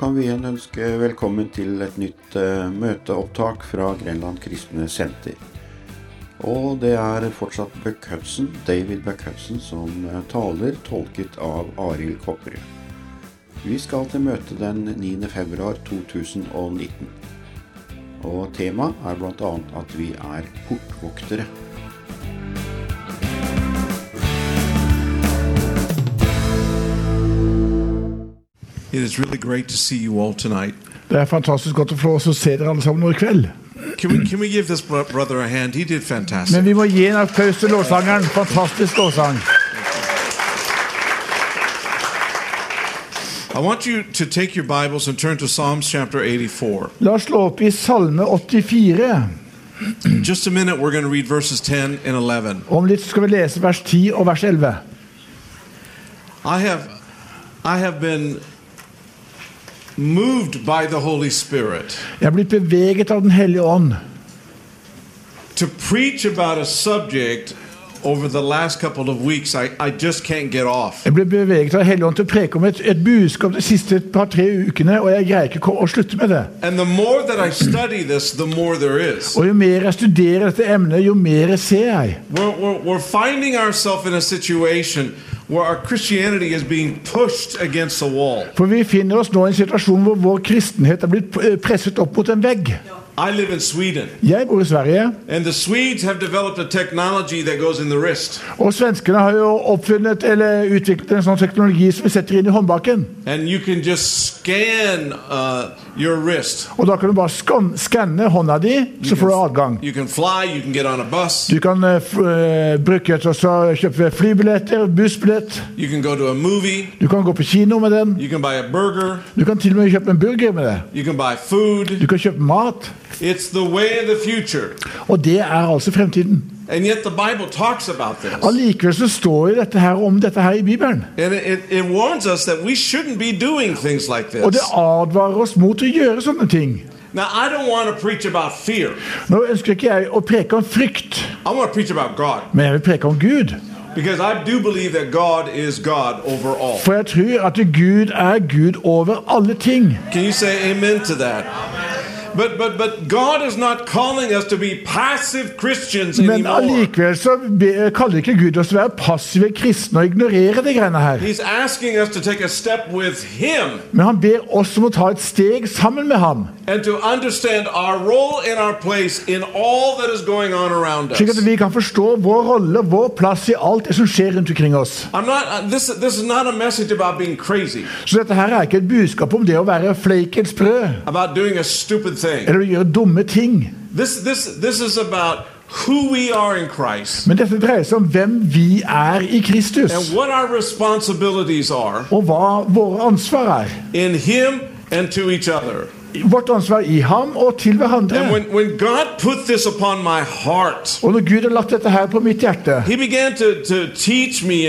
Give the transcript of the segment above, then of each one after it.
kan vi igjen ønske velkommen til et nytt eh, møteopptak fra Grenland kristne senter. Og det er fortsatt Buck Hudson, David Buck Hudson som eh, taler, tolket av Arild Kopperud. Vi skal til møte den 9. februar 2019. Og temaet er bl.a. at vi er portvoktere. It is really great to see you all tonight. Det er fantastisk godt å få oss å se dere alle sammen nå i kveld. Can we, can we give this brother a hand? He did fantastic. Men vi må gi en applaus til lovsangeren. Fantastisk lovsang. I want you to take your Bibles and turn to Psalms chapter 84. La oss slå opp i Salme 84. In just a minute, we're going to read verses 10 and 11. Om litt skal vi lese vers 10 og vers 11. I have, I have been moved by the Holy Spirit Jeg er blitt beveget av Den hellige ånd to preach about a subject over the last couple of weeks I, I just can't get off. Jeg ble beveget av Den til å preke om et, et budskap de siste par-tre ukene, og jeg greier ikke å slutte med det. And the more that I study this, the more there is. Og jo mer jeg studerer dette emnet, jo mer ser jeg. We're, we're, we're finding ourselves in a situation where our Christianity is being pushed against a wall. For vi finner oss nå i en situasjon hvor vår kristenhet er blitt eh, presset opp mot en vegg. I live in Sweden, Jeg bor i Sverige, and the Swedes have developed a technology that goes in the wrist. og svenskene har jo oppfunnet eller utviklet en sånn teknologi som vi setter inn i håndbaken. And you can just scan uh, your wrist. Og da kan du bare skan skanne hånda di, så får du adgang. You can fly, you can get on a bus, Du kan uh, bruke til å kjøpe flybilletter, bussbillett. you can go to a movie, Du kan gå på kino med den. you can buy a burger, Du kan til og med kjøpe en burger med det. you can buy food. Du kan kjøpe mat. Og det er altså fremtiden. Allikevel så står jo dette her om dette her i Bibelen. It, it, like Og det advarer oss mot å gjøre sånne ting. Now, I don't want to preach about fear. Nå ønsker ikke jeg å preke om frykt, I want to preach about God. men jeg vil preke om Gud. Because I do believe that God is God over all. For jeg tror at Gud er Gud over alle ting. Can you say amen to that? But but but God is not calling us to be passive Christians Men anymore. allikevel så kaller ikke Gud oss å være passive kristne og ignorere de greiene her. He's asking us to take a step with him Men han ber oss om å ta et steg sammen med ham, and to understand our role and our place in all that is going on around slik at vi kan forstå vår rolle, vår plass i alt det som skjer rundt omkring oss. I'm not uh, this this is not a message about being crazy, Så dette her er ikke et budskap om det å være fleikens sprø, about doing a stupid thing. Eller å gjøre dumme ting. This this this is about who we are in Christ Men dette dreier seg om hvem vi er i Kristus, and what our responsibilities are og hva våre ansvar er. in him and to each other. Vårt ansvar i ham og til hverandre. when, when heart, Og når Gud har lagt dette her på mitt hjerte, to, to me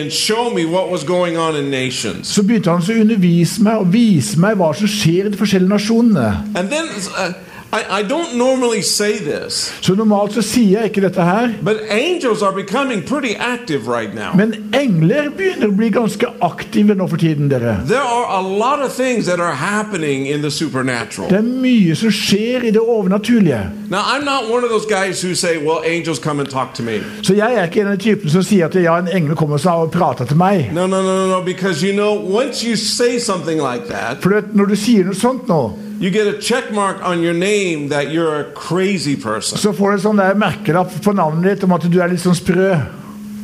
me what was going on in nations. så begynte han å undervise meg og vise meg hva som skjer i de forskjellige nasjonene. And then uh, I, I don't normally say this, Så normalt så sier jeg ikke dette her, but angels are becoming pretty active right now. men engler begynner å bli ganske aktive nå for tiden, dere. There are a lot of things that are happening in the supernatural. Det er mye som skjer i det overnaturlige. Now, I'm not one of those guys who say, well, angels come and talk to me. Så jeg er ikke en av de typene som sier at ja, en engel kommer og prater til meg. No, no, no, no, no, because you know, once you say something like that, For du vet, når du sier noe sånt nå, you get a check mark on your name that you're a crazy person. så får du sånn der merkelapp på navnet ditt om at du er litt sånn sprø.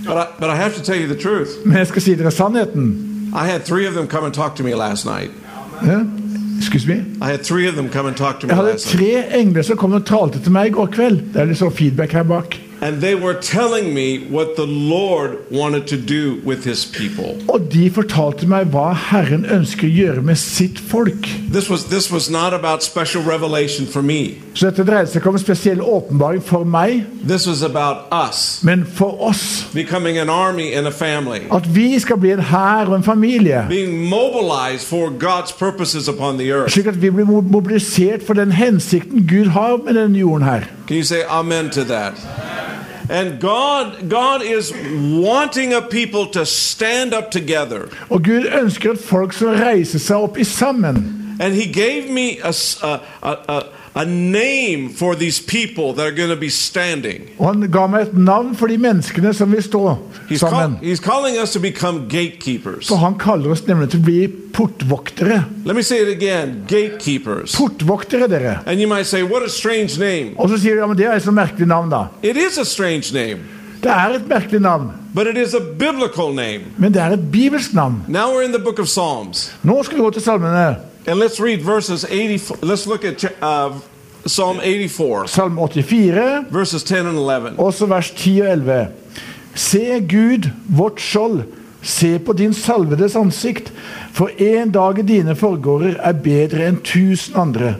But I, but I have to tell you the truth. Men jeg skal si dere sannheten. I had three of them come and talk to me last night. Ja? Excuse me? I had three of them come and talk to me Jeg hadde tre engler som kom og talte til meg i går kveld. Det er litt sånn feedback her bak. And they were telling me what the Lord wanted to do with his people. Og de fortalte meg hva Herren ønsker å gjøre med sitt folk. This was this was not about special revelation for me. Så dette dreide seg ikke om spesiell åpenbaring for meg, This was about us men for oss. becoming an army and a family. At vi skal bli en hær og en familie. Being mobilized for God's purposes upon the earth. Slik at vi blir mobilisert for den hensikten Gud har med denne jorden her. Can you say amen to that? And God God is wanting a people to stand up together Og Gud ønsker et folk som reiser seg opp i sammen. And he gave me a, a- a- a- a name for these people that are going to be standing. Og han ga meg et navn for de menneskene som vil stå He's, call, sammen. he's calling us to become gatekeepers. For han kaller oss nemlig til å bli portvoktere. Let me say it again gatekeepers. Portvoktere, dere. And you might say, what a strange name. Og så sier ja, men det er et så merkelig navn, da. It is a strange name, Det er et merkelig navn, but it is a biblical name. men det er et bibelsk navn. Now we're in the book of Psalms. Nå skal vi gå til salmene. And let's read verses 84. Let's look at uh, Psalm 84, Salme 84, verses 10 and 11. også vers 10 og 11. Se Gud, vårt skjold, se på din salvedes ansikt, for en dag i dine forgårder er bedre enn tusen andre.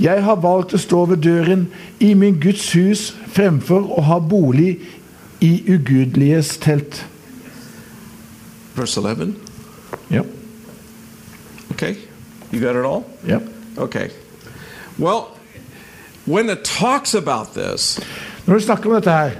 Jeg har valgt å stå ved døren i min Guds hus fremfor å ha bolig i ugudeliges telt. Verse 11. Ja, Okay. You got it all? Yep. Okay. Well, when it talks about this, Når du snakker om dette her,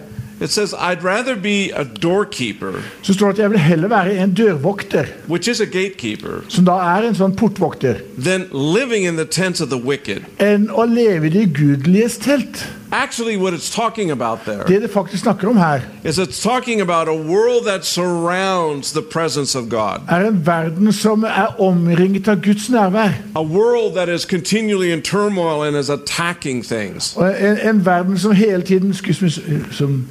it says, I'd rather be a doorkeeper, så står det at jeg vil heller være en dørvokter, which is a gatekeeper, som da er en sånn portvokter, than living in the tents of the wicked. enn å leve i de ugudeliges telt. Actually, what it's talking about there Det det faktisk snakker om her, is it's talking about a world that surrounds the presence of God, er en verden som er omringet av Guds nærvær. a world that is continually in turmoil and is attacking things. En, en verden som hele tiden som,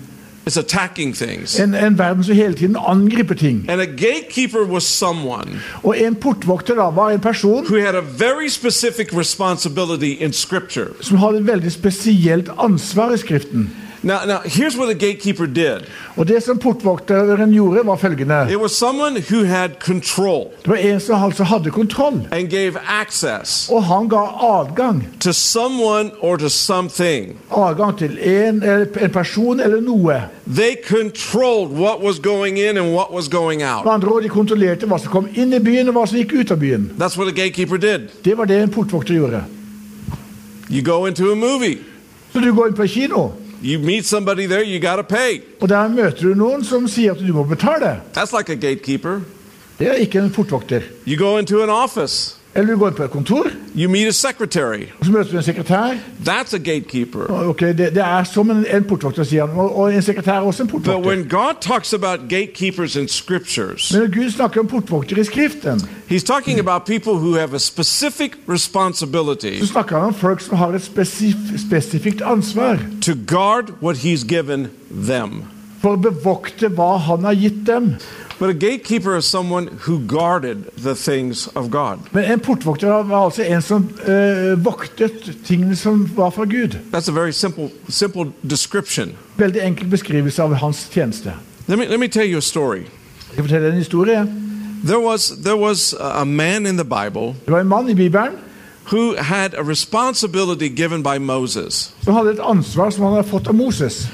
It's attacking things. en, en verden som hele tiden angriper ting. And a gatekeeper was someone Og en portvokter da var en person who had a very specific responsibility in Scripture. som hadde et veldig spesielt ansvar i Skriften. Now, now here's what a gatekeeper did. Og det som portvokteren gjorde, var følgende. It was someone who had control Det var en som altså hadde kontroll. and gave access Og han ga adgang. to someone or to something. Adgang til en, en person eller noe. They controlled what was going in and what was going Med out. andre ord, De kontrollerte hva som kom inn i byen, og hva som gikk ut av byen. That's what a gatekeeper did. Det var det en portvokter gjorde. You go into a movie, Så du går inn på kino, you meet somebody there, you got to pay. og der møter du noen som sier at du må betale. That's like a gatekeeper. Det er ikke en portvokter. You go into an office, Eller du går på et kontor, you meet a secretary. og så møter du en sekretær. That's a gatekeeper. Ok, Det, det er som en, en portvokter, sier han. Og, og en sekretær er også en But when God talks about gatekeepers in scriptures, Men når Gud snakker om portvokter i Skriften, He's talking about people who have a specific responsibility så snakker han om folk som har et spesif spesifikt ansvar to guard what He's given them. For å bevokte hva han har gitt dem. But a gatekeeper is someone who guarded the things of God. Men en portvokter var altså en som eh, voktet tingene som var fra Gud. That's a very simple, simple description. Veldig enkel beskrivelse av hans tjeneste. Let me, let me tell you a story. Jeg en historie. There was, there was a man in the Bible Det var en mann i Bibelen who had a responsibility given by Moses. som hadde et ansvar som han hadde fått av Moses.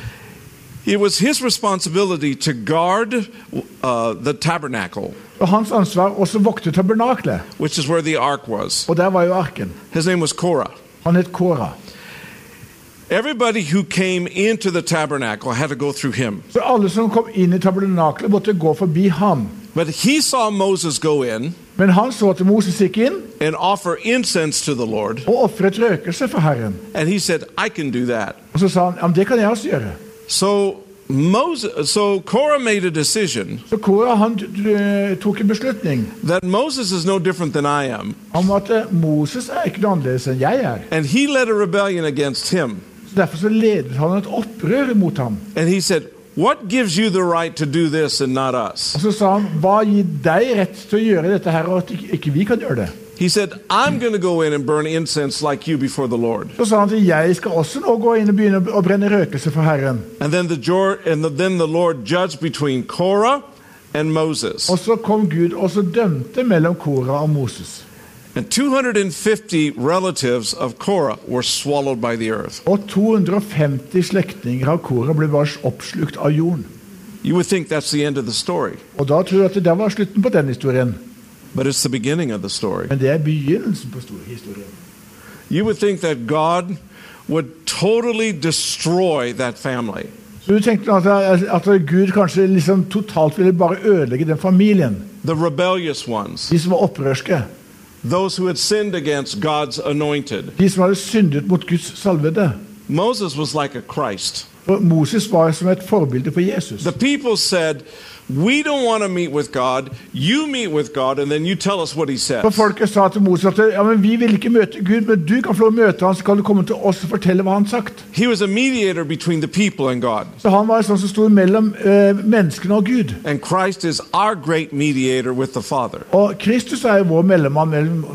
It was his responsibility to guard uh, the tabernacle, Og hans ansvar også vokte tabernaklet. which is where the ark was. Og der var jo arken. His name was Korah. Han het Kora. Everybody who came into the tabernacle had to go through him. Så alle som kom inn i tabernaklet, måtte gå forbi ham. But he saw Moses go in Men han så at Moses gikk inn and offer incense to the Lord, og ofret røkelse for Herren. and he said, I can do that. Og så sa han ja, det kan jeg også gjøre. So Moses, so Korah made a decision so Korah, han eh, tok en beslutning that Moses is no different than I am, om at eh, Moses er ikke noe annerledes enn jeg er. and he led a rebellion against him. Så Derfor så ledet han et opprør mot ham. And he said, What gives you the right to do this and not us? Og så sa han hva gir deg rett til å gjøre dette her, og at ikke vi kan gjøre det? He said, I'm going to go in and burn incense like you before the Lord. Så sa han til, jeg skal også nå gå inn og begynne å brenne røkelse for Herren. And then the, and the, then the Lord judged between Korah and Moses. Og så kom Gud og så dømte mellom Kora og Moses. And 250 relatives of Korah were swallowed by the earth. Og 250 slektninger av Kora ble bare oppslukt av jorden. You would think that's the end of the story, Og da tror jeg at det var slutten på den historien. But it's the beginning of the story. Men det er begynnelsen på stor- historien. You would think that God would totally destroy that family. Så du tenkte at, at Gud kanskje liksom totalt ville bare ødelegge den familien? The rebellious ones, De som var opprørske? those who had sinned against God's anointed. De som hadde syndet mot Guds salvede. Moses was like a Christ. For Moses var som et forbilde for Jesus. The people said, We don't want to meet with God. You meet with God, and then you tell us what He For folket sa til Moses at ja, men vi vil ikke møte Gud, men du kan få møte han, så kan du komme til oss og fortelle hva han sagt. He was a mediator between the people and God. Så han var sånn som sto mellom uh, menneskene og Gud. And Christ is our great mediator with the Father. Og Kristus er vår mellommann mellom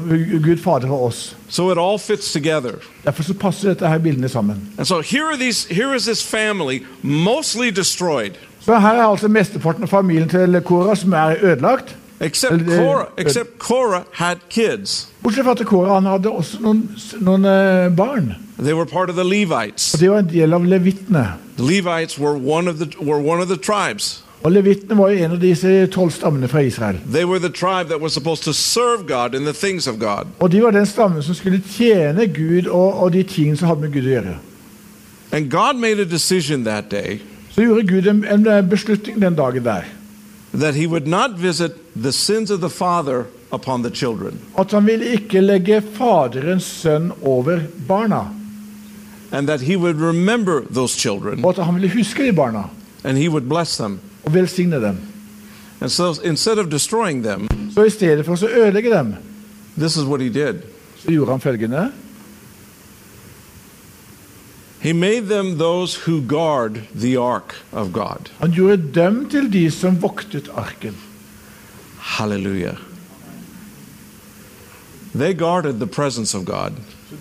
Gud Fader og oss. So it all fits together. Så passer dette her bildene sammen. And so here are these here is this family mostly destroyed. Så her er altså mesteparten av familien til Korah som er ødelagt. Except uh, Korah, except Korah had kids. Bortsett Korah han eh, barn. They were part of the Levites. Og det var en del av levittene. The Levites were one of the were one of the tribes. Og levittene var jo en av disse tolv stammene fra Israel. Og de var den stammen som skulle tjene Gud og, og de tingene som hadde med Gud å gjøre. And God made a decision that day Så gjorde Gud en, en beslutning den dagen der. that he would not visit the sins of the father upon the children, At han ville ikke legge Faderens sønn over barna. and that he would remember those children Og at han ville huske de barna and he would bless them. Og velsigne dem. And so instead of destroying them, Så i stedet for å ødelegge dem, this is what he did. så gjorde han følgende. He made them those who guard the ark of God. Han gjorde dem til de som voktet arken. Hallelujah. They guarded the presence of God.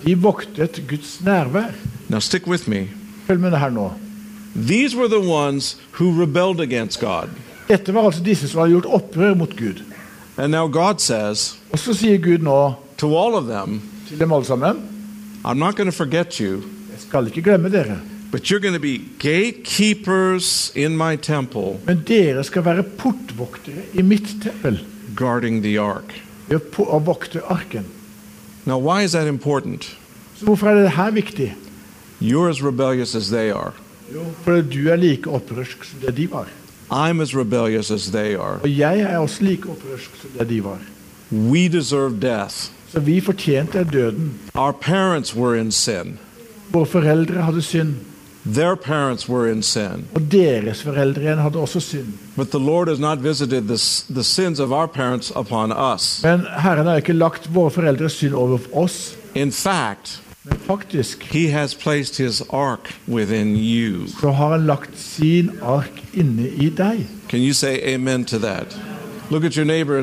De voktet Guds nærvær. Now stick with me. Følg med her nå. These were the ones who rebelled against God. Dette var altså disse som hadde gjort opprør mot Gud. And now God says Og så sier Gud nå to all of them, til dem alle sammen I'm not going to forget you, Jeg skal ikke glemme dere, but you're going to be gatekeepers in my temple, men dere skal være portvoktere i mitt tempel guarding the ark. å vokte arken. Now, why is that important? Så hvorfor er det her viktig? You're as rebellious as they are. Jo, fordi du er like opprørsk som det de var. I'm as rebellious as they are. Og jeg er også like opprørsk som det de var. We deserve death. Så vi fortjente døden. Our parents were in sin. Våre foreldre hadde synd, Their parents were in sin. og deres foreldre hadde også synd. But the Lord has not visited the, the sins of our parents upon us. Men Herren har ikke lagt våre foreldres synd over oss. In fact, faktisk He has placed His ark within you. så har han lagt sin ark inne i deg. Can you say amen to that?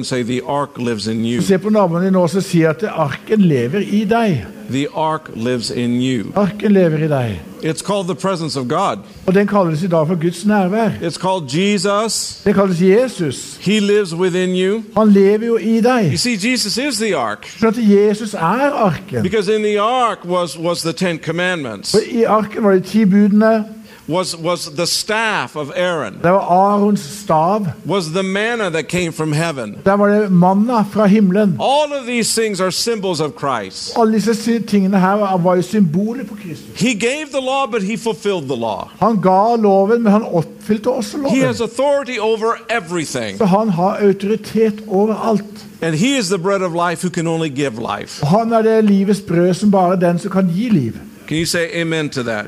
Say. Se på naboen din nå og si at arken lever i deg. The ark lives in you. Arken lever i deg. It's called the presence of God. Og den kalles i dag for Guds nærvær. It's called Jesus. Den kalles Jesus. He lives within you. Han lever jo i You see, Jesus is the ark. Så at Jesus er arken. Because in the ark was, was the Ten Commandments, For I arken var det ti budene. Was, was the staff of Aaron, Det var Arons stav. was the manna that came from heaven. Der var det manna fra himlen. All of these things are symbols of Christ. Alle disse tingene her var jo symboler på Kristus. He gave the law, but he fulfilled the law. Han ga loven, men han oppfylte også He has authority over everything. Så han har autoritet over alt. And he is the bread of life who can only give life. Han er det livets brød som bare den som kan gi liv. Can you say amen to that?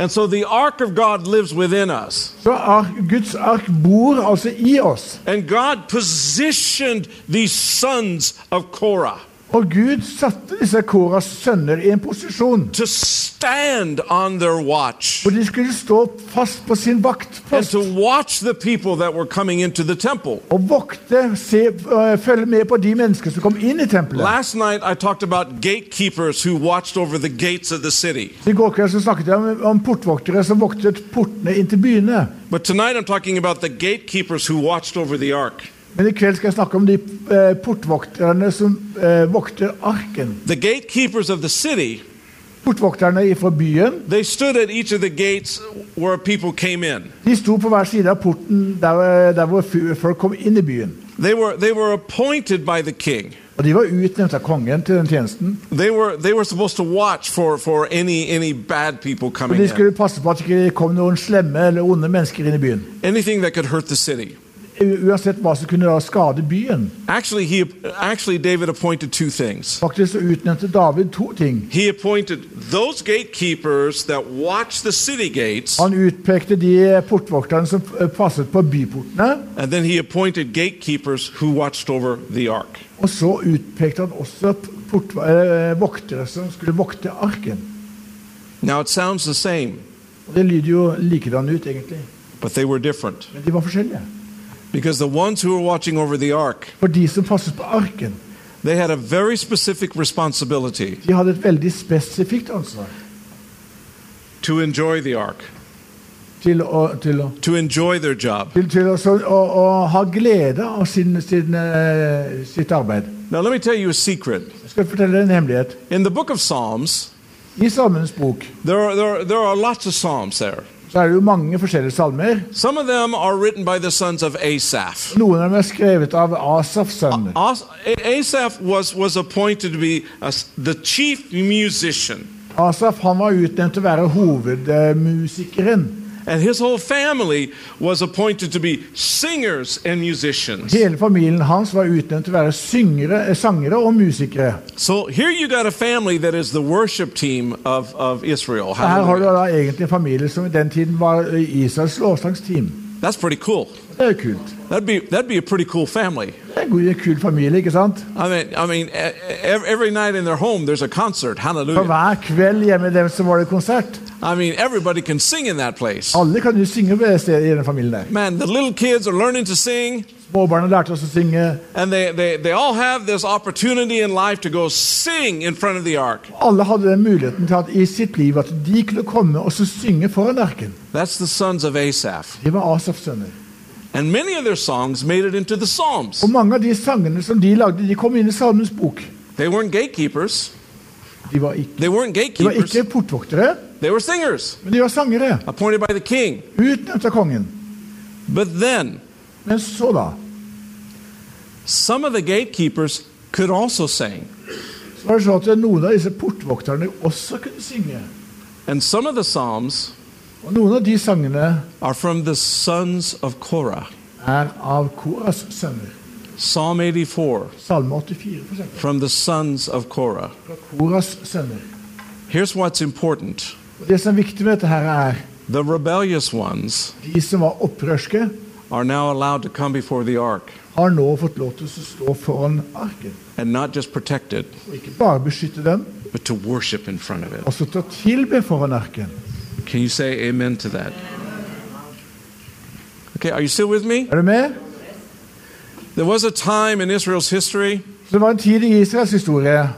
And so the ark of God lives within us. Så ark, Guds ark bor altså i oss. And God positioned these sons of Korah Og Gud satte disse Koras sønner i en posisjon to stand on their watch hvor de skulle stå fast på sin and vaktpost to watch the people that were coming into the temple. og vokte, se, uh, følge med på de mennesker som kom inn i tempelet. Last night I talked about gatekeepers who watched over the gates of the city. I går kveld så snakket jeg om, om portvoktere som voktet portene inn til byene. But tonight I'm talking about the gatekeepers who watched over the ark. Men i kveld skal jeg snakke om de eh, portvokterne som eh, vokter arken. The gatekeepers of the city, Portvokterne fra byen they stood at each of the gates where people came in. de sto på hver side av porten der, eh, der hvor folk kom inn i byen. They were, they were appointed by the king. Og De var utnevnt av kongen til den tjenesten. They were, they were supposed to watch for, for any, any bad people Og coming De in. skulle passe på at det ikke kom noen slemme eller onde mennesker inn i byen. Anything that could hurt the city. Uansett hva som kunne skade byen. Actually, he actually David appointed two things. Faktisk utnevnte David to ting. He appointed those gatekeepers that watched the city gates, Han utpekte de portvokterne som passet på byportene, and then he appointed gatekeepers who watched over the ark. og så utpekte han også port, eh, voktere som skulle vokte arken. Now it sounds the same, Og Det lyder jo likedan ut, egentlig. but they were different Men de var forskjellige. Because the ones who were watching over the ark, For de som passet på arken, they had a very specific responsibility de hadde et veldig spesifikt ansvar to enjoy the ark, til å, til å, to enjoy their job. til, til å, så, å, å ha glede av sin, sin, eh, sitt arbeid. Now let me tell you a secret. Jeg skal fortelle deg en hemmelighet. In the book of Psalms, I Salmenes bok there are, there are, there are lots of psalms there. Så er det jo mange forskjellige salmer. Some of them are written by the sons of Asaph. Noen av dem er skrevet av Asafs sønner. As- Asaph was, was appointed to be a the chief musician, Asaf han var utnevnt til å være hovedmusikeren. And his whole family was appointed to be singers and musicians. Hele familien hans var utnevnt til å være syngere, eh, sangere og musikere. So here you got a family that is the worship team of, of Israel. Her har du Hallelujah. da egentlig en familie som i den tiden var eh, Israels lovsangsteam. That's pretty cool. Det er jo kult. That'd be, that'd be a pretty cool family. Det er en god, kul familie, ikke sant? I mean, I mean, e- e- every night in their home there's a concert. For Hallelujah. hver kveld hjemme dem så var det konsert. I mean, everybody can sing in that place. Alle kan jo synge på det stedet i den familien der. Man, the little kids are learning to sing, Småbarna lærte oss å synge. and they, they, they all have this opportunity in life to go sing in front of the ark. Alle hadde den muligheten til at i sitt liv at de kunne komme og så synge foran arken. That's the sons of Asaph. De var Asafs sønner. And many of their songs made it into the Psalms. Og mange av de sangene som de lagde, de kom inn i Salmens bok. They weren't gatekeepers, De var ikke, they weren't gatekeepers. de var ikke portvoktere, they were singers men de var sangere. appointed by the king. Utnevnt av kongen. But then, Men så da? some of the gatekeepers could also sing. Så var det sånn at noen av disse portvokterne også kunne synge. And some of the Psalms Og noen av de sangene are from the sons of Korah. er av Koras sønner. Psalm 84 Salme 84, for eksempel. from the sons of Korah. Fra Koras sønner. Here's what's important Og det som er viktig med dette her, er the rebellious ones de som var opprørske, are now allowed to come before the ark har nå fått lov til å stå foran arken. and not just protect it, Og ikke bare beskytte den, but to worship in front of it. også til å tilbe foran arken. Can you say amen to that? Okay, are you still with me? Er du med? There was a time in Israel's history det var en tid i Israels historie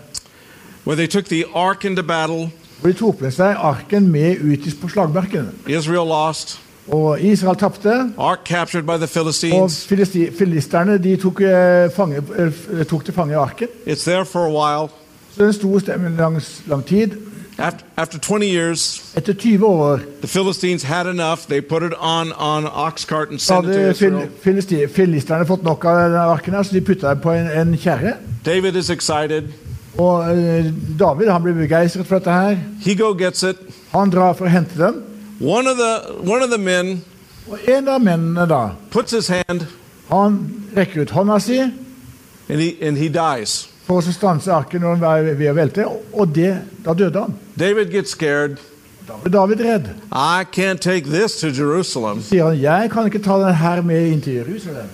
where they took the ark into battle. hvor de tok med seg arken med ut på slagmarken. Israel lost. Og Israel tapte. Ark captured by the Og Philistines. filisti- filisterne de tok, eh, fange, eh, tok til fange arken. It's there for a while. Så den sto stemmen lang, lang tid. After, after 20 years, Etter 20 år the Philistines had enough. They put it on on ox cart and sent it to hadde fil, Israel. filisti, filisterne fått nok av den arken, her, så de putta den på en, en kjerre. David is excited. Og eh, David han blir begeistret for dette her. He go gets it. Han drar for å hente dem. One of the one of the men Og en av mennene da, puts his hand han rekker ut hånda si and he and he dies. For å stanse arken når den var ved å velte, og det, da døde han. David gets scared. Da ble David redd. I can't take this to Jerusalem. sier han, jeg kan ikke ta den her med inn til Jerusalem.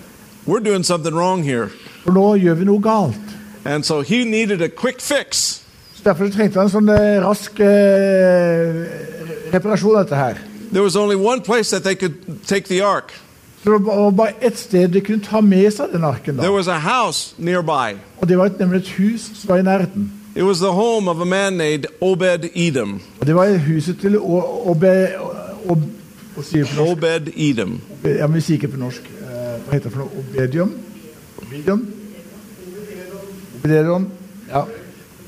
We're doing something wrong here. For nå gjør vi noe galt. And so he needed a quick fix. Så Derfor trengte han en sånn eh, rask eh, reparasjon av dette her. There was only one place that they could take the ark. Så det var bare ett sted de kunne ta med seg den arken. There was a house nearby. Og det var nemlig et hus som var i nærheten. It was the home of a man named Obed Edom. Og det var huset til O- Ob, hva sier jeg på norsk? Obed Edom. Ja, men vi sier ikke på norsk. Eh, Hva heter det for noe? Obedium? Obedium? Obedium? Ja.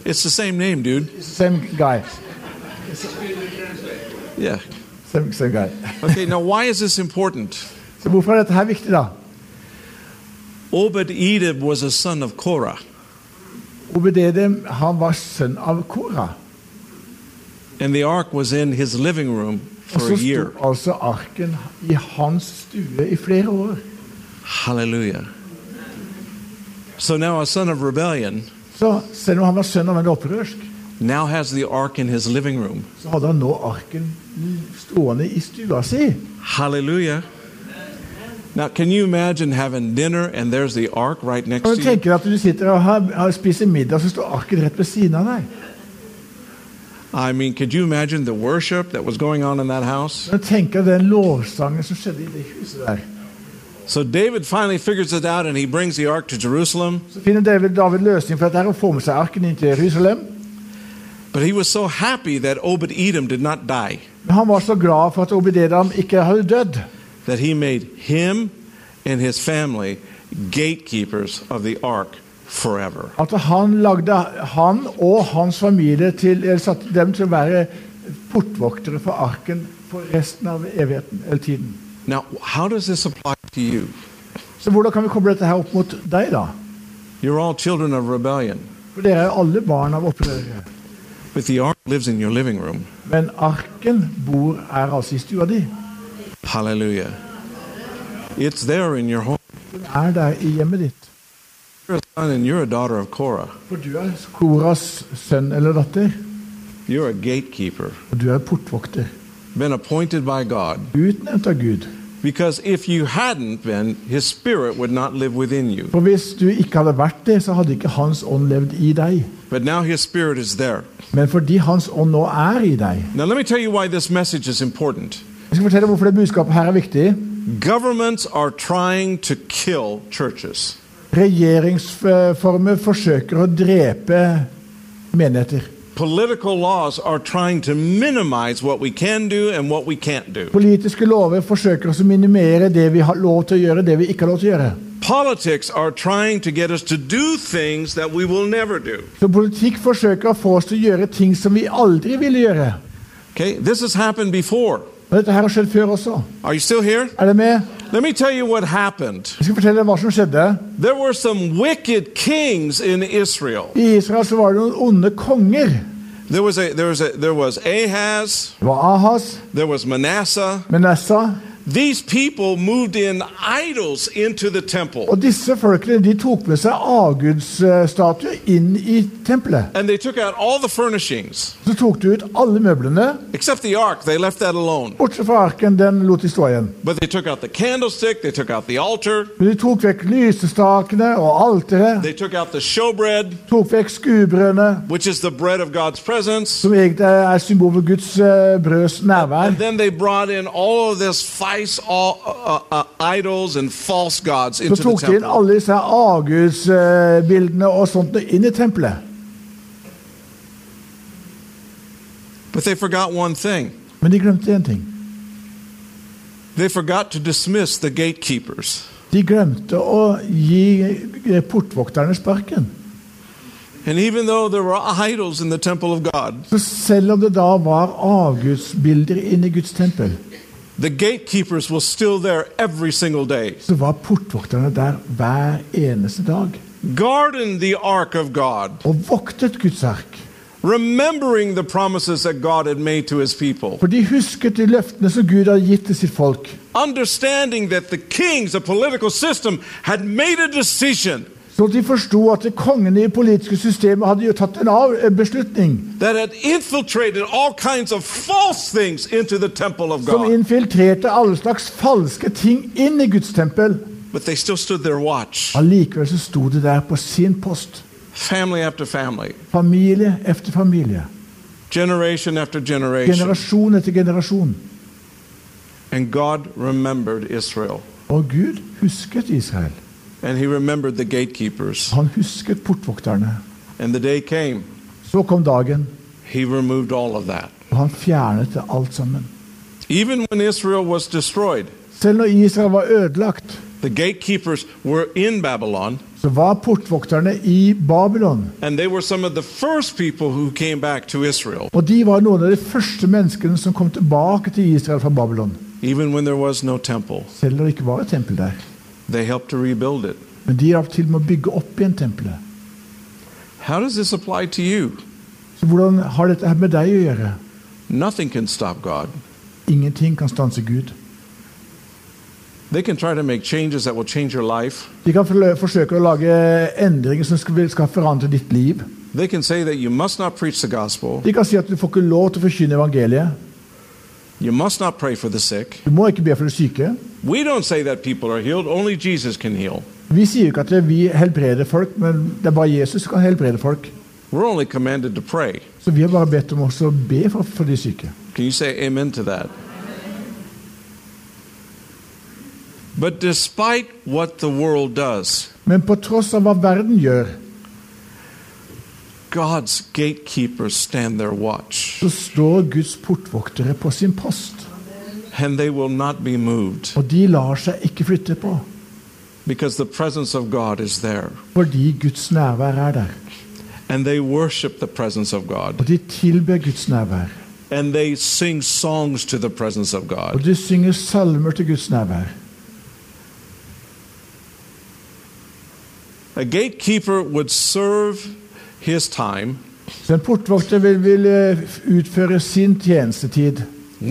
It's the same name, dude. Same guy. Yeah. Same, same guy. Okay, now why is this important? Så hvorfor er dette her viktig, da? Obed Edom was a son of Korah. Obededem han var sønn av Kora. And the ark was in his living room for a year. sto altså arken i hans stue i flere år. Hallelujah. So now a son of rebellion Så selv om han var sønn av en opprørsk, now has the ark in his living room. så hadde han nå arken stående i stua si. Hallelujah. Now, can you imagine having dinner and there's the ark right next to you? tenke deg at du sitter og har, har spiser middag, så står arken rett ved siden av deg? I mean, could you imagine the worship that was going on in that house? Tenke deg den lovsangen som skjedde i det huset der? So David finally figures it out and he brings the ark to Jerusalem. Så finner David, David løsning for dette og får med seg arken inn til Jerusalem. But he was so happy that Obed Edom did not die Men han var så glad for at Obededam ikke hadde dødd, that he made him and his family gatekeepers of the ark forever. at han lagde han og hans familie til, eller satte dem til å være portvoktere for arken for resten av evigheten, eller tiden. Now, how does this apply to you? Så hvordan kan vi koble dette her opp mot deg, da? You're all children of rebellion, For dere er alle barn av opprøret. but the ark lives in your living room. Men arken bor er altså i stua di. Hallelujah. It's there in your home. Den er der i hjemmet ditt. You're a son and you're a daughter of Korah. For du er Koras sønn eller datter, You're a gatekeeper, og du er portvokter. been appointed by God. Utnevnt av Gud. Because if you hadn't been, his spirit would not live within you. For hvis du ikke hadde vært det, så hadde ikke Hans ånd levd i deg. But now his spirit is there. Men fordi Hans ånd nå er i deg Now, let me tell you why this message is important. Jeg skal fortelle hvorfor det budskapet her er viktig. Governments are trying to kill churches. Regjeringsformer forsøker å drepe menigheter. Political laws are trying to minimize what we can do and what we can't do. Politiske lover forsøker å minimere det vi har lov til å gjøre, det vi ikke har lov til å gjøre. Politics are trying to get us to do things that we will never do. Så politikk forsøker å få oss til å gjøre ting som vi aldri ville gjøre. Okay, this has happened before. Dette her har skjedd før også. Are you still here? Er det med? Let me tell you what happened. Jeg skal fortelle hva som skjedde. There were some wicked kings in Israel. I Israel så var det noen onde konger. There was a there was a there was Ahaz, Det var Ahas, there was Manasseh. These people moved in idols into the temple. Og disse folkene de tok med seg avgudsstatuer inn i tempelet. And they took out all the furnishings Så tok de ut alle møblene, except the ark. They left that alone. bortsett fra arken. Den lot de stå igjen. But they took out the candlestick, they took out the altar, Men de tok vekk lysestakene og alteret. they took out the showbread, Tok vekk skuebrødene, which is the bread of God's presence. som egentlig er symbol for Guds eh, brøds nærvær. And then they brought in all of this all, uh, uh, idols and false gods Så into tok de inn alle disse avgudsbildene og sånt inn i tempelet. But they forgot one thing. Men de glemte én ting. They forgot to dismiss the gatekeepers. De glemte å gi portvokterne sparken. And even though there were idols in the temple of God, Så selv om det da var avgudsbilder inne i Guds tempel, the gatekeepers were still there every single day. så var portvokterne der hver eneste dag. Guarding the ark of God, Og voktet Guds ark. remembering the promises that God had made to his people, For de husket de løftene som Gud hadde gitt til sitt folk. understanding that the kings, the political system, had made a decision Så de forsto at kongene i det politiske systemet hadde jo tatt en av eh, beslutning som infiltrerte alle slags falske ting inn i Guds tempel. Allikevel så sto de der på sin post. family after family, Familie efter familie. generation after generation. Generasjon etter generasjon. And God remembered Israel. Og Gud husket Israel. And he remembered the gatekeepers. Han husket portvokterne. And the day came, Så kom dagen, he removed all of that. og han fjernet det alt sammen. Even when Israel was destroyed, Selv når Israel var ødelagt, the gatekeepers were in Babylon, så var portvokterne i Babylon. and they were some of the first people who came back to Israel, Og de var noen av de første menneskene som kom tilbake til Israel fra Babylon. even when there was no temple. Selv når det ikke var et tempel der. They helped to rebuild it. Men de hjalp til med å bygge opp igjen tempelet. How does this apply to you? Så hvordan har dette her med deg å gjøre? Nothing can stop God. Ingenting kan stanse Gud. They can try to make changes that will change your life. De kan forsøke å lage endringer som skal, skal forandre ditt liv. They can say that you must not preach the gospel. De kan si at du får ikke lov til å forkynne evangeliet. You must not pray for the sick. Du må ikke be for de syke. We don't say that people are healed. Only Jesus can heal. Vi sier ikke at vi helbreder folk, men det er bare Jesus som kan helbrede folk. We're only commanded to pray. Så vi har bare bedt om å be for, for de syke. Can you say amen to that? But despite what the world does, Men på tross av hva verden gjør, God's gatekeepers stand their watch, så står Guds portvoktere på sin post. and they will not be moved Og de lar seg ikke flytte på, because the presence of God is there. fordi Guds nærvær er der. And they worship the presence of God. Og de tilber Guds nærvær. And they sing songs to the presence of God. Og de synger salmer til Guds nærvær. A gatekeeper would serve his time Den portvokter vil, vil eh, utføre sin tjenestetid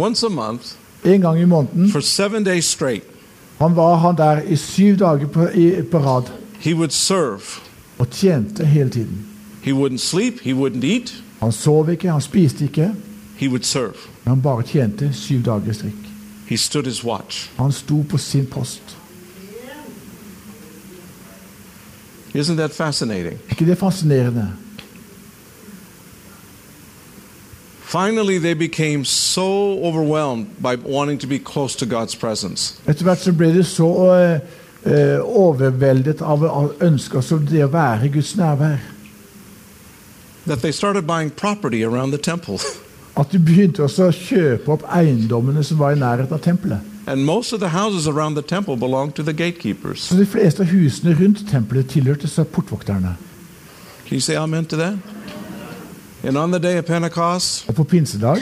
once a month en gang i måneden. for seven days straight. Han var han der i syv dager på, i, på rad He would serve. og tjente hele tiden. He wouldn't sleep, he wouldn't eat, Han sov ikke, han spiste ikke, he would serve. men han bare tjente syv dager i strekk. He stood his watch. Han sto på sin post. Isn't that fascinating? Ikke det fascinerende? Finally, they became so overwhelmed by wanting to be close to God's presence Etter hvert så ble de så eh, eh, overveldet av av ønsker som det å være i Guds nærvær, that they started buying property around the temple. at de begynte også å kjøpe opp eiendommene som var i nærheten av tempelet. And most of the houses around the temple belonged to the gatekeepers. Så de fleste av husene rundt tempelet tilhørte så portvokterne. Can you say amen to that? And on the day of Pentecost, Og på pinsedag,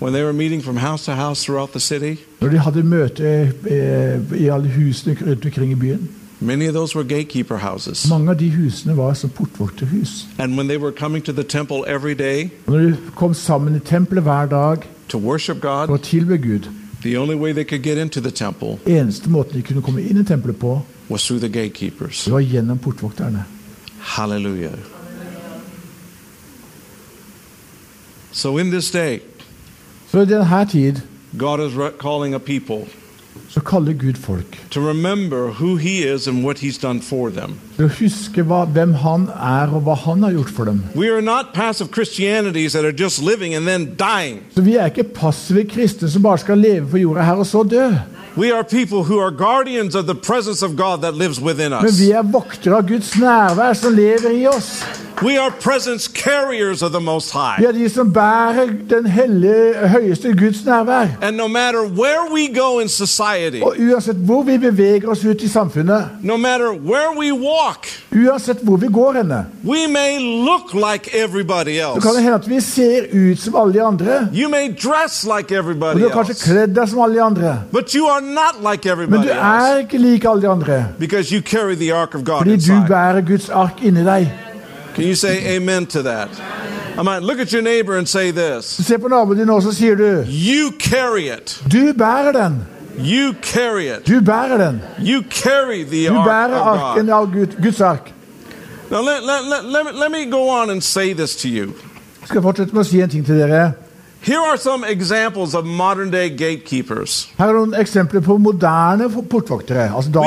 when they were meeting from house to house throughout the city, når de hadde møte eh, i alle husene rundt omkring i byen many of those were gatekeeper houses. Mange av de husene var som portvokterhus. And when they were coming to the temple every day når de kom sammen i tempelet hver dag to worship for å tilbe Gud the only way they could get into the temple Eneste måten de kunne komme inn i tempelet på, was through the gatekeepers. det var gjennom portvokterne. Hallelujah. So, in this day, Så i denne tid God is re- calling a people så kaller Gud folk til å huske hva, hvem Han er og hva Han har gjort for dem. Så vi er ikke passive kristne som bare skal leve på jorda her og så dø. We are people who are guardians of the presence of God that lives within Men vi er voktere av Guds nærvær som lever i oss. We are presence carriers of the Most Vi er de som bærer den hellige, høyeste Guds nærvær. And no matter where we go in society, Og uansett hvor vi beveger oss ut i samfunnet, no matter where we walk, uansett hvor vi går henne, we may look like everybody så kan det else. hende at vi ser ut som alle de andre. You may dress like Og else. du er kanskje kledd deg som alle de andre. But you are not like Men du er else ikke lik alle de andre. because you carry the ark of God Fordi du bærer Guds ark inni deg. Can you say amen to that? I might look at your neighbor and say this Se på naboen din nå, så sier du You carry it. Du bærer den. You carry it. Du bærer den. You carry the Du ark bærer of arken av Gud, Guds ark. Now, let, let, let, let, me, let me go on and say this to you. Skal fortsette med å si en ting til dere. Here are some examples of modern day gatekeepers. Her er noen eksempler på moderne portvoktere. Altså da,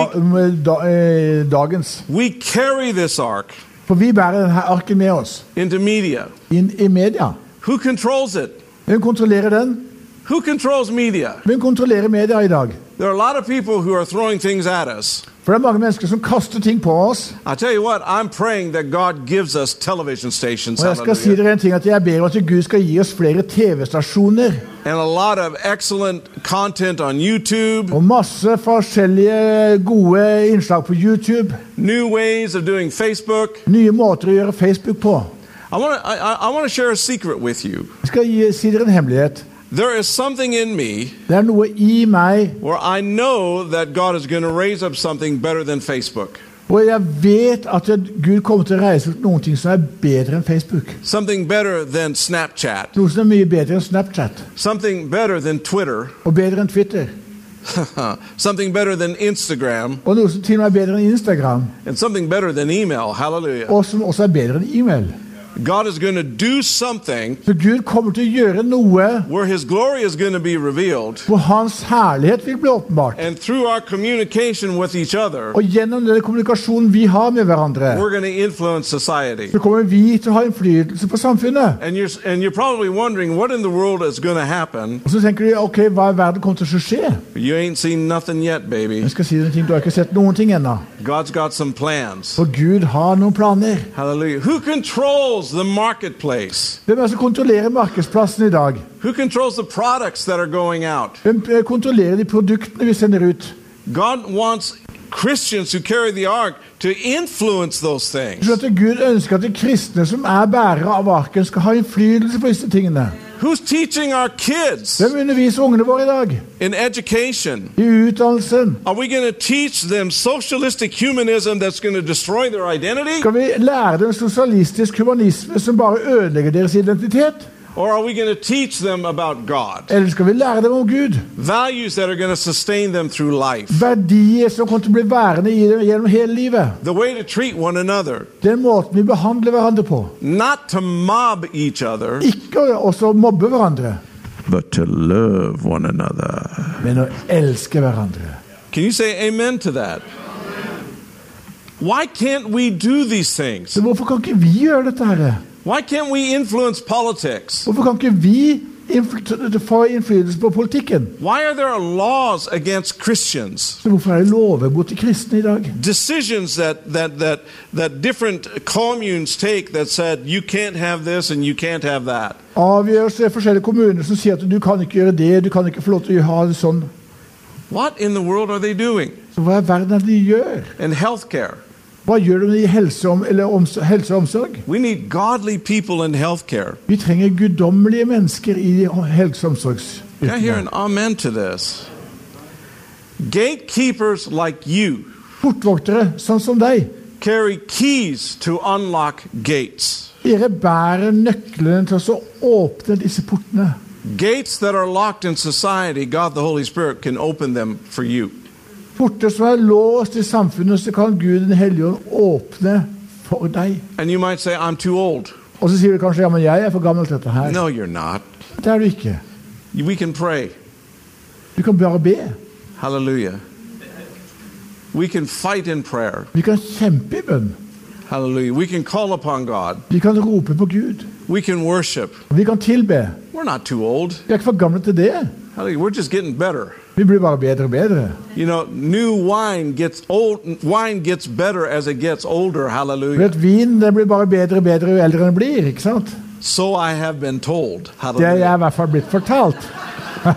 da, eh, dagens. We carry this ark For vi bærer denne arken med oss into media. inn i media. Who controls it? Hvem kontrollerer den? Who controls media? Hvem kontrollerer media i dag? There are a lot of people who are throwing things at us. For det er mange mennesker som kaster ting på oss. I tell you what, I'm praying that God gives us television stations Og jeg skal si dere en ting at jeg ber om at Gud skal gi oss flere TV-stasjoner. And a lot of excellent content on YouTube, Og masse forskjellige gode innslag på YouTube. new ways of doing Facebook. Nye måter å gjøre Facebook på. I want to I, I- I want to share a secret with you. Jeg skal gi, si dere en hemmelighet. There is something in me Det er noe i meg, where I know that God is going to raise up something better than Facebook. Og jeg vet at Gud kommer til å reise opp noen ting som er bedre enn Facebook. Something better than Snapchat. Noe som er mye bedre enn Snapchat, Something better than Twitter. og bedre enn Twitter. something better than Instagram, og noe som til og med er bedre enn Instagram, and something better than email. Hallelujah. og som også er bedre enn e-mail. God is going to do something Så Gud kommer til å gjøre noe where His glory is going to be revealed. hvor Hans herlighet vil bli åpenbart. And through our communication with each other, Og gjennom den kommunikasjonen vi har med hverandre, we're going to influence society. så kommer vi til å ha innflytelse på samfunnet. And you're, and you're probably wondering what in the world is going to happen. Og så tenker de ok, hva i verden kommer til å skje? You ain't seen nothing yet, baby. Jeg skal si en ting, Du har ikke sett noen ting ennå. God's got some plans. For Gud har noen planer. Hallelujah. Who controls the marketplace? Hvem er det som kontrollerer markedsplassen i dag? Who controls the products that are going out? Hvem eh, kontrollerer de produktene vi sender ut? God wants Christians who carry the ark to influence those things. At Gud ønsker at de kristne som er bærere av arken, skal ha innflytelse på disse tingene. Who's teaching our kids Hvem underviser ungene våre i dag? in education? I utdannelsen. Are we going to teach them socialistic humanism that's going to destroy their identity? Skal vi lære dem sosialistisk humanisme som bare ødelegger deres identitet? Or are we going to teach them about God? Eller skal vi lære dem om Gud? Values that are going to sustain them through life. Verdier som kommer til å bli værende i dem gjennom hele livet. The way to treat one another. Den måten vi behandler hverandre på. Not to mob each other, Ikke også mobbe hverandre, but to love one another. men å elske hverandre. Can you say amen to that? Why can't we do these things? Så hvorfor kan ikke vi gjøre dette her? Why can't we influence politics? Hvorfor kan ikke vi få innflytelse på politikken? Why are there laws against Christians? Så hvorfor er det lover mot de kristne i dag? Decisions that, that, that, that different communes take that said you can't have this and you can't have that. Avgjørelser i forskjellige kommuner som sier at du kan ikke gjøre det, du kan ikke få lov til å ha det sånn. What in the world are they doing? Så hva i verden er det de gjør? In healthcare, Hva gjør du i helse, om, omsorg, helse og omsorg? we need godly people in healthcare. Vi trenger guddommelige mennesker i helse- og omsorgsyrkene. like Portvoktere sånn som deg. carry keys to unlock gates. Dere bærer nøklene til å åpne disse portene. Gates that are locked in society, God the Holy Spirit can open them for you. Porter som er låst i samfunnet, så kan Gud den hellige ånd åpne for deg. And you might say, I'm too old. Og så sier du kanskje ja, men jeg er for gammel til dette her. No. Det er du ikke. We can pray. Du kan bare be. Halleluja. We can fight in prayer. Vi kan kjempe i bønn. Hallelujah. We can call upon God. Vi kan rope på Gud. We can worship. Vi kan tilbe. We're not too old. Vi er ikke for gamle til det. Hallelujah. We're just getting better. Vi blir bare bedre og bedre. You know, new wine gets old. Wine gets better as it gets older. Hallelujah. vet, Vin det blir bare bedre og bedre jo eldre den blir. ikke sant? So I have been told. Det er jeg i hvert fall blitt fortalt.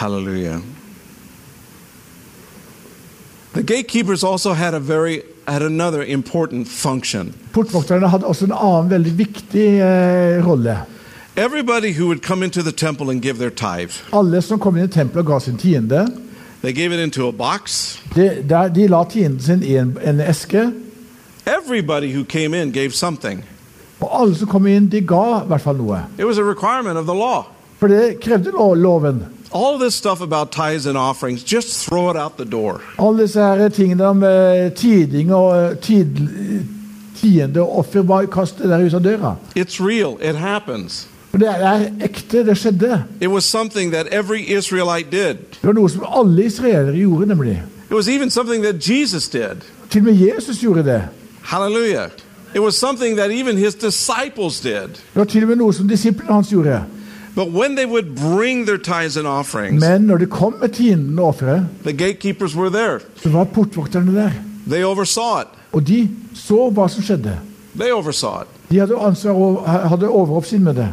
Hallelujah. The gatekeepers also had a very had another important function. Portvokterne hadde også en annen veldig viktig eh, rolle. Everybody who would come into the temple and give their tithe, Alle som kom inn i tempelet og ga sin tiende, they gave it into a box. de, der, de la tienden sin i en, en eske. Everybody who came in gave something. Og alle som kom inn, de ga i hvert fall noe. It was a requirement of the law. For det krevde lo- loven. All this stuff about tithes and offerings, just throw it out the door. Alle disse her tingene om eh, tiding og eh, tid, tiende og offer, bare kast det der ut av døra. It's real. It happens. For det er ekte, det skjedde. It was something that every Israelite did. Det var noe som alle israelere gjorde, nemlig. It was even something that Jesus did. Til og med Jesus gjorde det. Hallelujah. It was something that even his disciples did. Det var til og med noe som disiplene hans gjorde. But when they would bring their tithes and offerings, Men når det kom med tienden og offeret, the gatekeepers were there. så var portvokterne der. They oversaw it. Og de så hva som skjedde. They oversaw it. De hadde, ansvar hadde overoppsyn med det.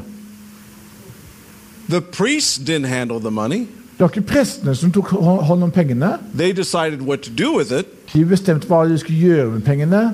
The priests didn't handle the money. Det var ikke prestene som tok hånd om pengene. They decided what to do with it. De bestemte hva de skulle gjøre med pengene.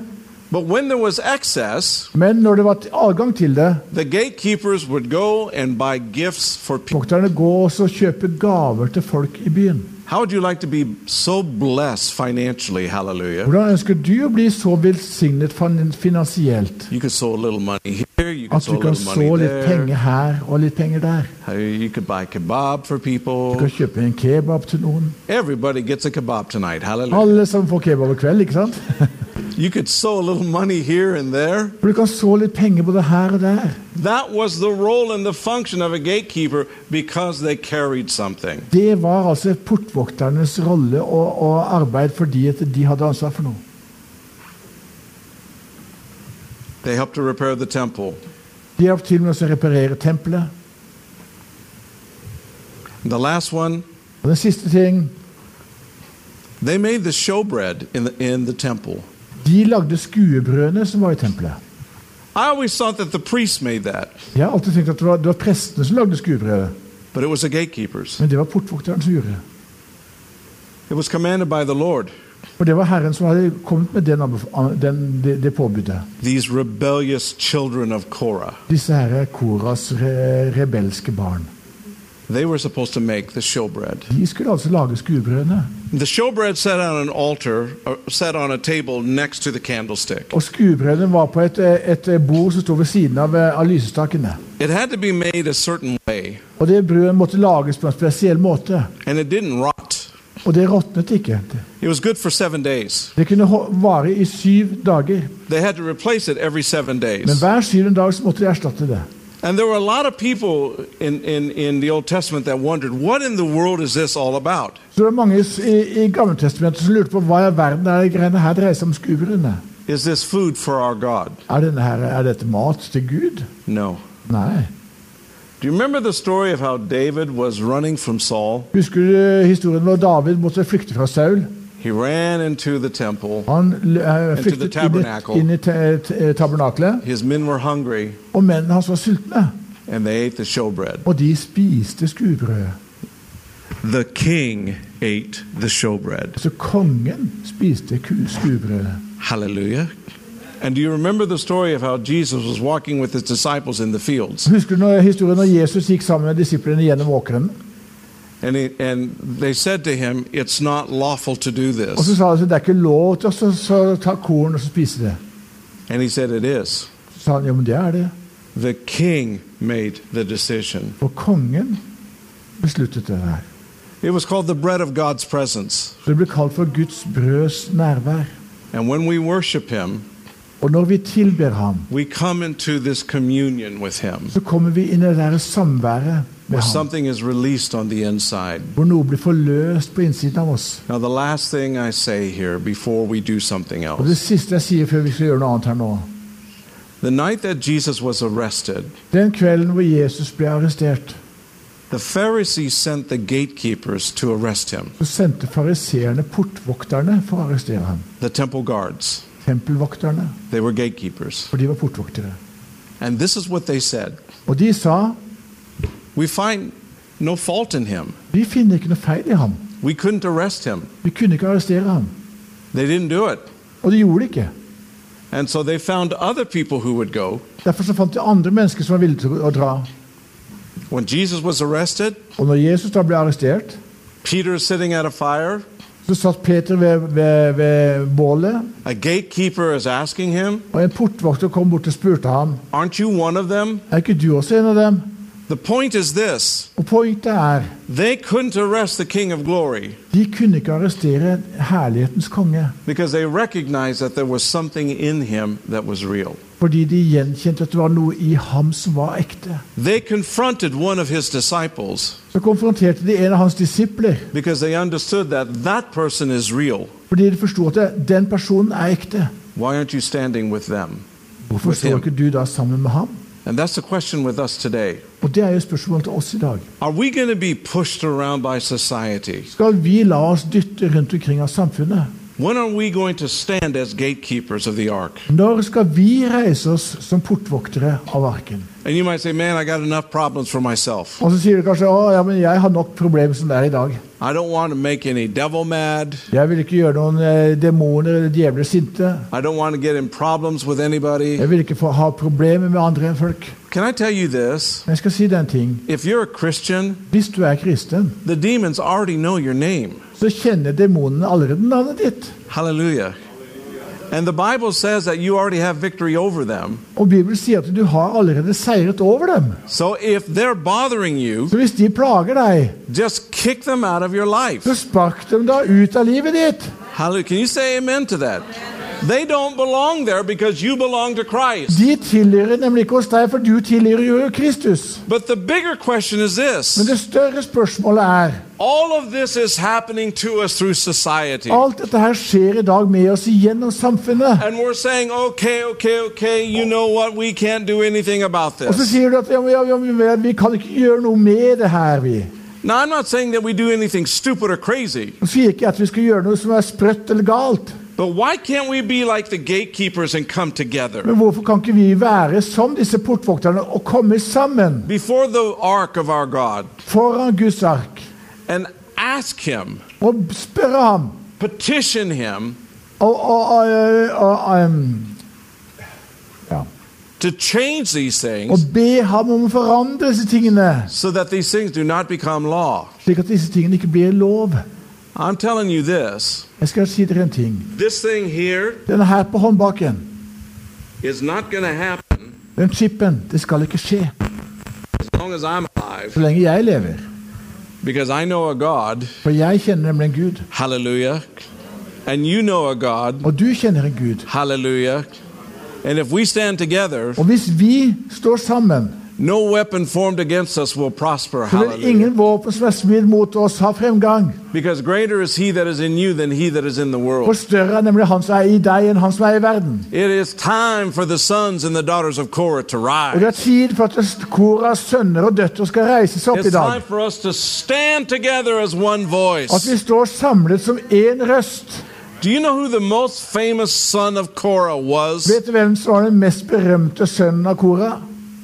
But when there was excess, Men når det var adgang til det, the gatekeepers would go and buy gifts for people. vokterne går og kjøper gaver til folk i byen. How would you like to be so blessed financially? Hallelujah. Hvordan ønsker du å bli så velsignet finansielt You could sow a little money here, you could at sow du a kan little så money litt there. penger her og litt penger der? Uh, You could buy kebab for Du people. kan kjøpe en kebab til noen. Everybody gets a kebab tonight. Hallelujah. Alle som får kebab i kveld, ikke sant? You could sow a little money here and there. Du kan så litt penger både her og der. That was the role and the function of a gatekeeper because they carried something. Det var altså portvokternes rolle og, og arbeid fordi at de hadde ansvar for noe. They helped to repair the temple. De hjalp til med å reparere tempelet. The last one, Og den siste ting they made the showbread in the, in the temple. De lagde skuebrødene som var i tempelet. I always thought that the priests made that, Jeg har alltid tenkt at det var, det var prestene som lagde skuebrødet, but it was the gatekeepers. men det var portvokteren som gjorde det. It was commanded by the Lord. For det var Herren som hadde kommet med den, den, det, det påbudet. These rebellious children of Korah, Disse her er Koras re, rebelske barn. They were supposed to make the showbread. De skulle altså lage skuebrødene. The showbread sat on an altar, or sat on a table next to the candlestick. Og skuebrødene var på et, et bord som stod ved siden av, av lysestakene. It had to be made a certain way, Og det brødet måtte lages på en spesiell måte. and it didn't rot. Og det råtnet ikke. It was good for seven days. Det kunne vare i syv dager. They had to replace it every seven Men hver syvende dag måtte de erstatte det. And there were a lot of people in, in, in the Old Testament that wondered, what in the world is this all about? Så det er mange i, i som lurte på hva i verden er det greiene her dreier seg om. Is this food for our God? Er, denne her, er dette mat til Gud? No. Nei. Do you remember the story of how David was running from Saul? Husker du historien hvor David måtte flykte fra Saul? He ran into the temple. Han eh, the flyktet inn i, tabernacle. inn i te- tabernaklet, His men were hungry, og mennene hans var sultne. and they ate the showbread. Og de spiste skuebrødet. The king ate the showbread. Så kongen spiste ku- skuebrødet. Hallelujah. And do you remember the story of how Jesus was walking with his disciples in the fields? Husker du når, historien når Jesus gikk sammen med disiplene gjennom åkeren? And, he, and they said to him, It's not lawful to do Og så this. sa de det er ikke lov til å så, så ta korn og så spise det. And he said, It is. Så sa han ja, men det er det. The king made the decision. For kongen besluttet det her. It was called the bread of God's presence. Det ble kalt for Guds brøds nærvær. And when we worship him, Og når vi tilber ham, we come into this communion with him så kommer vi inn i det der samværet med where ham. something is released on the inside. Hvor noe blir forløst på innsiden av oss. Now, the last thing I say here before we do something Og det else siste jeg sier før vi skal gjøre noe annet her nå. the night that Jesus was arrested, Den kvelden hvor Jesus ble arrestert, the Pharisees sent the gatekeepers to arrest him, så sendte fariseerne portvokterne for å arrestere ham. the temple guards. Tempelvokterne, They were gatekeepers. for de var portvoktere. And this is what they said Og de sa We find no fault in him. vi finner ikke noe feil i ham. We couldn't arrest him. Vi kunne ikke arrestere ham. They didn't do it. Og de gjorde det ikke. And so they found other people who would go. Derfor så fant de andre mennesker som var villige til å dra. When Jesus was arrested, Og når Jesus da ble arrestert, Peter is sitting at a fire. Så satt Peter ved, ved, ved bålet, A gatekeeper is asking him, og en portvokter kom bort og spurte ham Aren't you one of them? er ikke du også en av dem. The point is this Og pointet er they couldn't arrest the King of Glory de kunne ikke arrestere herlighetens konge because they recognized that there was something in him that was real. Fordi de gjenkjente at det var noe i ham som var ekte. Så konfronterte de en av hans disipler that that fordi de forsto at den personen er ekte. Hvorfor står ikke du da sammen med ham? And that's the question with us today. Are we going to be pushed around by society? Skal vi la oss dytte rundt omkring av samfunnet? When are we going to stand as gatekeepers of the ark? Når skal vi reise oss som portvoktere av arken? And you might say, Man, I got enough problems for myself. Og så sier du kanskje å, ja, men jeg har nok problemer som det er i dag. I don't want to make any devil mad. Jeg vil ikke gjøre noen eh, demoner eller djevler sinte. I don't want to get in problems with anybody. Jeg vil ikke få ha problemer med andre enn folk. Can I tell you this? Jeg skal si ting. If you're a Christian, Hvis du er kristen, the demons already know your name. Så kjenner demonene allerede navnet ditt. Halleluja. And the Bible says that you already have victory over them. Og Bibelen sier at du har allerede seiret over dem. So if they're bothering you, Så hvis de plager deg, just kick them out of your life. så spark dem da ut av livet ditt. Hallelujah. Can you say amen to that? They don't belong there because you belong to Christ. De tilhører nemlig ikke hos deg, for du tilhører jo Kristus. But the bigger question is Men det større spørsmålet er all of this is happening to us through society. Alt dette her skjer i dag med oss gjennom samfunnet. And we're saying, okay, okay, okay, you know what? We can't do anything about Og så this. sier du at ja, ja, ja, vi kan ikke gjøre noe med det her, vi. Now, I'm not saying that we do anything stupid or crazy, sier ikke at vi skal gjøre noe som er sprøtt eller galt. But why can't we be like the gatekeepers and come together? Men hvorfor kan ikke vi være som disse portvokterne og komme sammen? Before the ark of our God. Foran Guds ark. And ask Him, og spørre ham. Petition Him. Og, og, og, og um, ja, to change these og things be ham om å forandre disse tingene, so that these things do not become law? I'm telling you this Jeg skal si dere en ting. this thing here Denne her på håndbaken, is not going to happen den chipen, det skal ikke skje as long as I'm alive så lenge jeg lever. because I know a God, For jeg kjenner nemlig en Gud, hallelujah, and you know a God, og du kjenner en Gud. hallelujah. And if we stand together, Og hvis vi står sammen, no weapon formed against us will prosper, hallelujah. ingen våpen som er smidd mot oss, ha fremgang. Because greater is he that is in you than he that is in the For world. større er nemlig han som er i deg, enn han som er i verden. It is time for the sons and the daughters of Korah to Og det er rise. tid for at Koras sønner og døtre skal reise seg opp i It's time for us to stand together as one At voice. vi står samlet som én røst. Do you know who the most famous son of Korah was? Vet du hvem som var den mest berømte sønnen av Kora?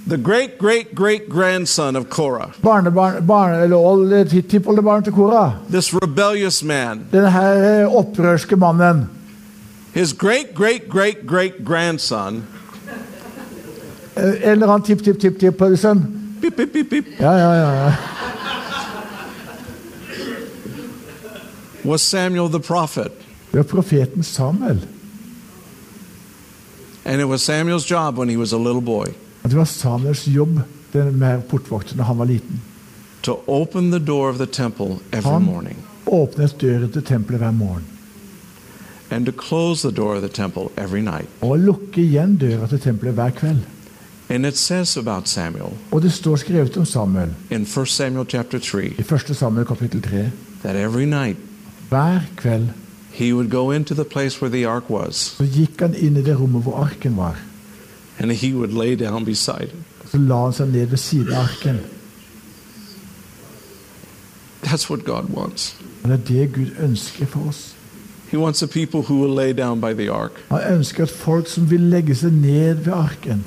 The great, great, great grandson of Korah. Barnebarn, barne, eller old- tippoldebarn til Kora. This rebellious man. Denne her eh, opprørske mannen. His great, great, great, great grandson. Eh, En eller annen tipp-tipp-tipp-tipp-sønn. Beep, beep, beep, beep. Ja, ja, ja. ja. Was Samuel the prophet. Det var profeten Samuel. And it was Samuel's job when he was a little boy Og Det var Samuels jobb den med portvokter da han var liten. to open the door of the temple every Han åpnet døren til tempelet hver morgen. and to close the door of the temple every night. Og lukke igjen døra til tempelet hver kveld. And it says about Samuel Og det står skrevet om Samuel in 1 Samuel chapter 3 i 1. Samuel kapittel 3. that every night Hver kveld he would go into the place where the ark was så gikk han inn i det rommet hvor arken var. And he would lay down beside it. Så la han seg ned ved siden av arken. That's what God wants. Det er det Gud ønsker for oss. He wants a people who will lay down by the ark, Han ønsker at folk som vil legge seg ned ved arken,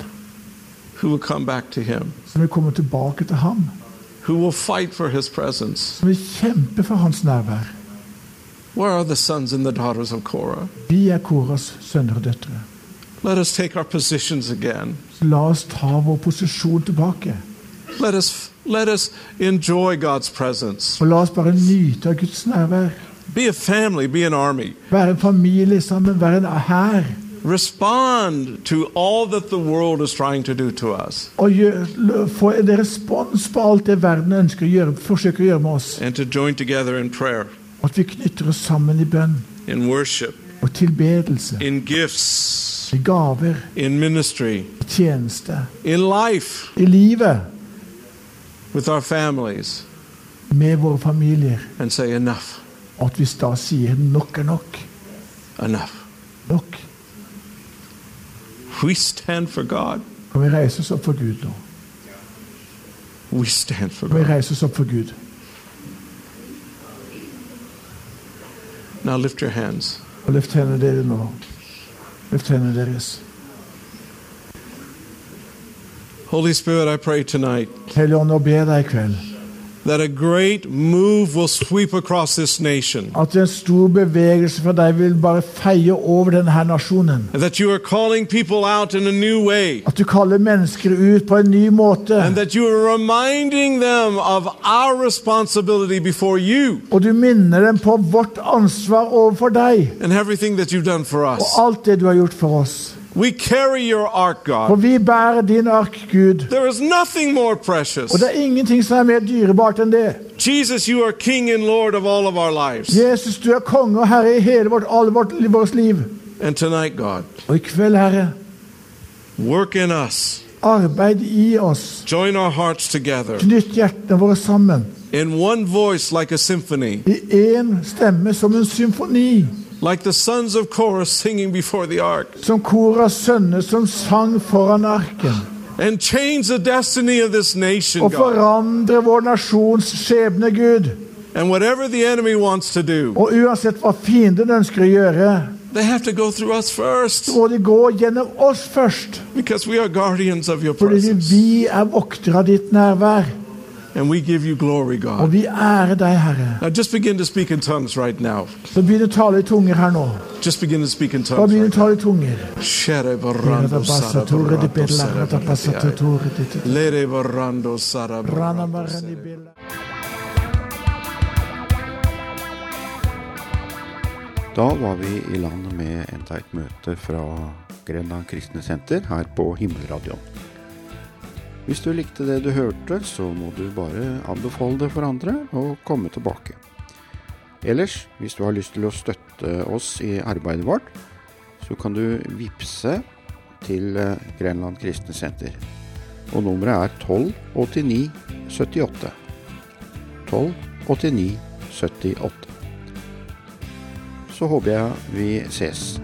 who will come back to him, som vil komme tilbake til ham, who will fight for his presence. som vil kjempe for hans nærvær. Where are the sons and the daughters of Korah? Vi er Koras sønner og døtre. Let us take our positions again. La oss ta vår posisjon tilbake. Let us let us enjoy God's presence. Og la oss bare nyte av Guds nærvær. Be a family, be an army. Være en familie sammen, være en hær. Respond to all that the world is trying to do to us Og gjør, få en respons på alt det verden ønsker å gjøre, forsøker å gjøre med oss. and to join together in prayer, Og at vi knytter oss sammen i bønn in worship, og tilbedelse, in gifts, i gaver, in ministry, tjeneste, in life i livet with our families med våre familier. and say enough, Og at vi da sier nok er nok. enough. Nok. We stand for God. Kan vi reise oss opp for Gud nå? We stand for Kan vi God. reise oss opp for Gud? Now lift your hands. Og løft hendene dere nå. Hendene deres. Holy Spirit, I pray tonight Hellige Ånd, nå ber jeg deg i kveld At en stor bevegelse for deg vil bare feie over denne nasjonen. That you are calling people out in a new way. At du kaller mennesker ut på en ny måte. And that you are reminding them of our responsibility before you Og du minner dem på vårt ansvar overfor deg. and everything that you've done for Og us. alt det du har gjort for oss. We carry your ark, For vi bærer din ark, Gud. There is nothing more precious. Og det er ingenting som er mer dyrebart enn det. Jesus, you are King and Lord of all of our lives. Jesus, du er konge og herre i hele vårt, alle vårt, vårt liv. And tonight, God, Og i kveld, Herre, work in us. arbeid i oss. Join our hearts together Knytt hjertene våre sammen. in one voice like a symphony, I én stemme som en symfoni. Like the sons of Korah singing before the ark. Som Koras sønner som sang foran arken. And change the destiny of this nation, Og God. forandre vår nasjons skjebne, Gud. And whatever the enemy wants to do, Og uansett hva fienden ønsker å gjøre, they have to go through us first så må de gå gjennom oss først. because we are guardians of your Fordi vi er voktere av ditt nærvær. And we give you glory, God. Og vi ærer deg, Herre. Now just begin to speak in tongues right now. Så begynn å tale i tunger her nå. Just begin to speak in Bare tongues. begynn å tale i tunger. Shere barando sara barando. Lere barando sara barando. Da var vi i land med enda et møte fra Grenland kristne senter her på Himmelradioen. Hvis du likte det du hørte, så må du bare anbefale det for andre og komme tilbake. Ellers, hvis du har lyst til å støtte oss i arbeidet vårt, så kan du vippse til eh, Grenland kristne senter. Og nummeret er 1289 78. 1289 78. Så håper jeg vi ses.